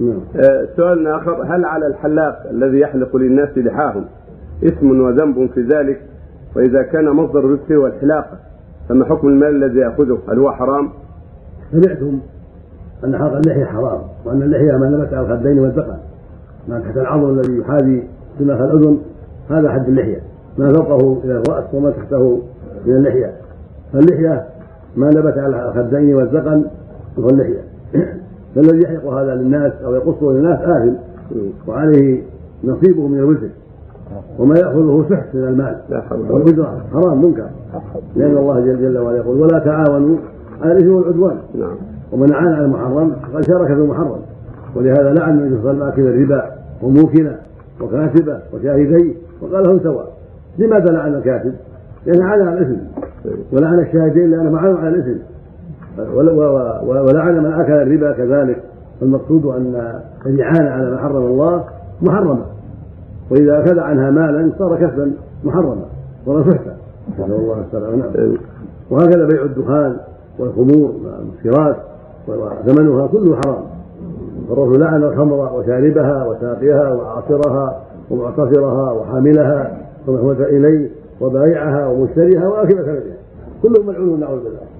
نعم. آه، سؤال آخر هل على الحلاق الذي يحلق للناس لحاهم اسم وذنب في ذلك؟ وإذا كان مصدر رزقه هو الحلاقة فما حكم المال الذي يأخذه؟ هل هو حرام؟ سمعتم أن حلق اللحيه حرام وأن اللحيه ما نبت على الخدين والذقن ما تحت العظم الذي يحاذي سماخ الأذن هذا حد اللحية. ما فوقه إلى الرأس وما تحته من اللحية. فاللحية ما نبت على الخدين والذقن هو اللحية. فالذي يحلق هذا للناس أو يقصه للناس آثم وعليه نصيبه من الوزر وما يأخذه سحت من المال. والأجرة حرام منكر. لأن الله جل جل وعلا يقول ولا تعاونوا على الإثم والعدوان. نعم. ومن عان على المحرم فقد شارك في المحرم. ولهذا لعن النبي صلى الله عليه وسلم الربا وموكله وكاتبه وشاهديه وقال لهم سواء. لماذا لعن الكاتب؟ لأنه عان على الإثم. ولعن الشاهدين لأنهم عانوا على الإثم. ولعن من أكل الربا كذلك. فالمقصود أن الإعانة على ما حرم الله محرمة. وإذا أخذ عنها مالا صار كسبا محرما صار سحتا نسأل الله السلامة نعم وهكذا بيع الدخان والخمور والمسكرات وثمنها كله حرام. الرسول لعن الخمر وشاربها وساقيها وعاصرها ومعتصرها وحاملها ومحمود إليه وبائعها ومشتريها وأكل ثمنها كلهم ملعون نعوذ بالله.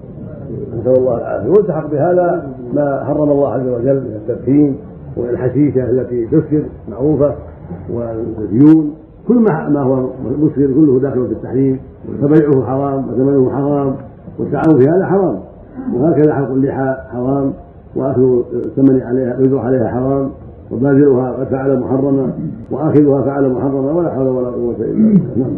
نسأل الله العافية. والتحق بهذا ما حرم الله عز وجل من التدخين والحشيشه التي تسكر معروفة والديون. كل ما هو مسكر كله داخل في التحريم. فبيعه حرام وثمنه حرام والتعاون في هذا حرام. وهكذا حلق اللحى حرام واخذ الثمن عليها الأجرة عليها حرام وباذلها قد فعل محرما وآخذها فعل محرما ولا حول ولا قوة إلا بالله. نعم.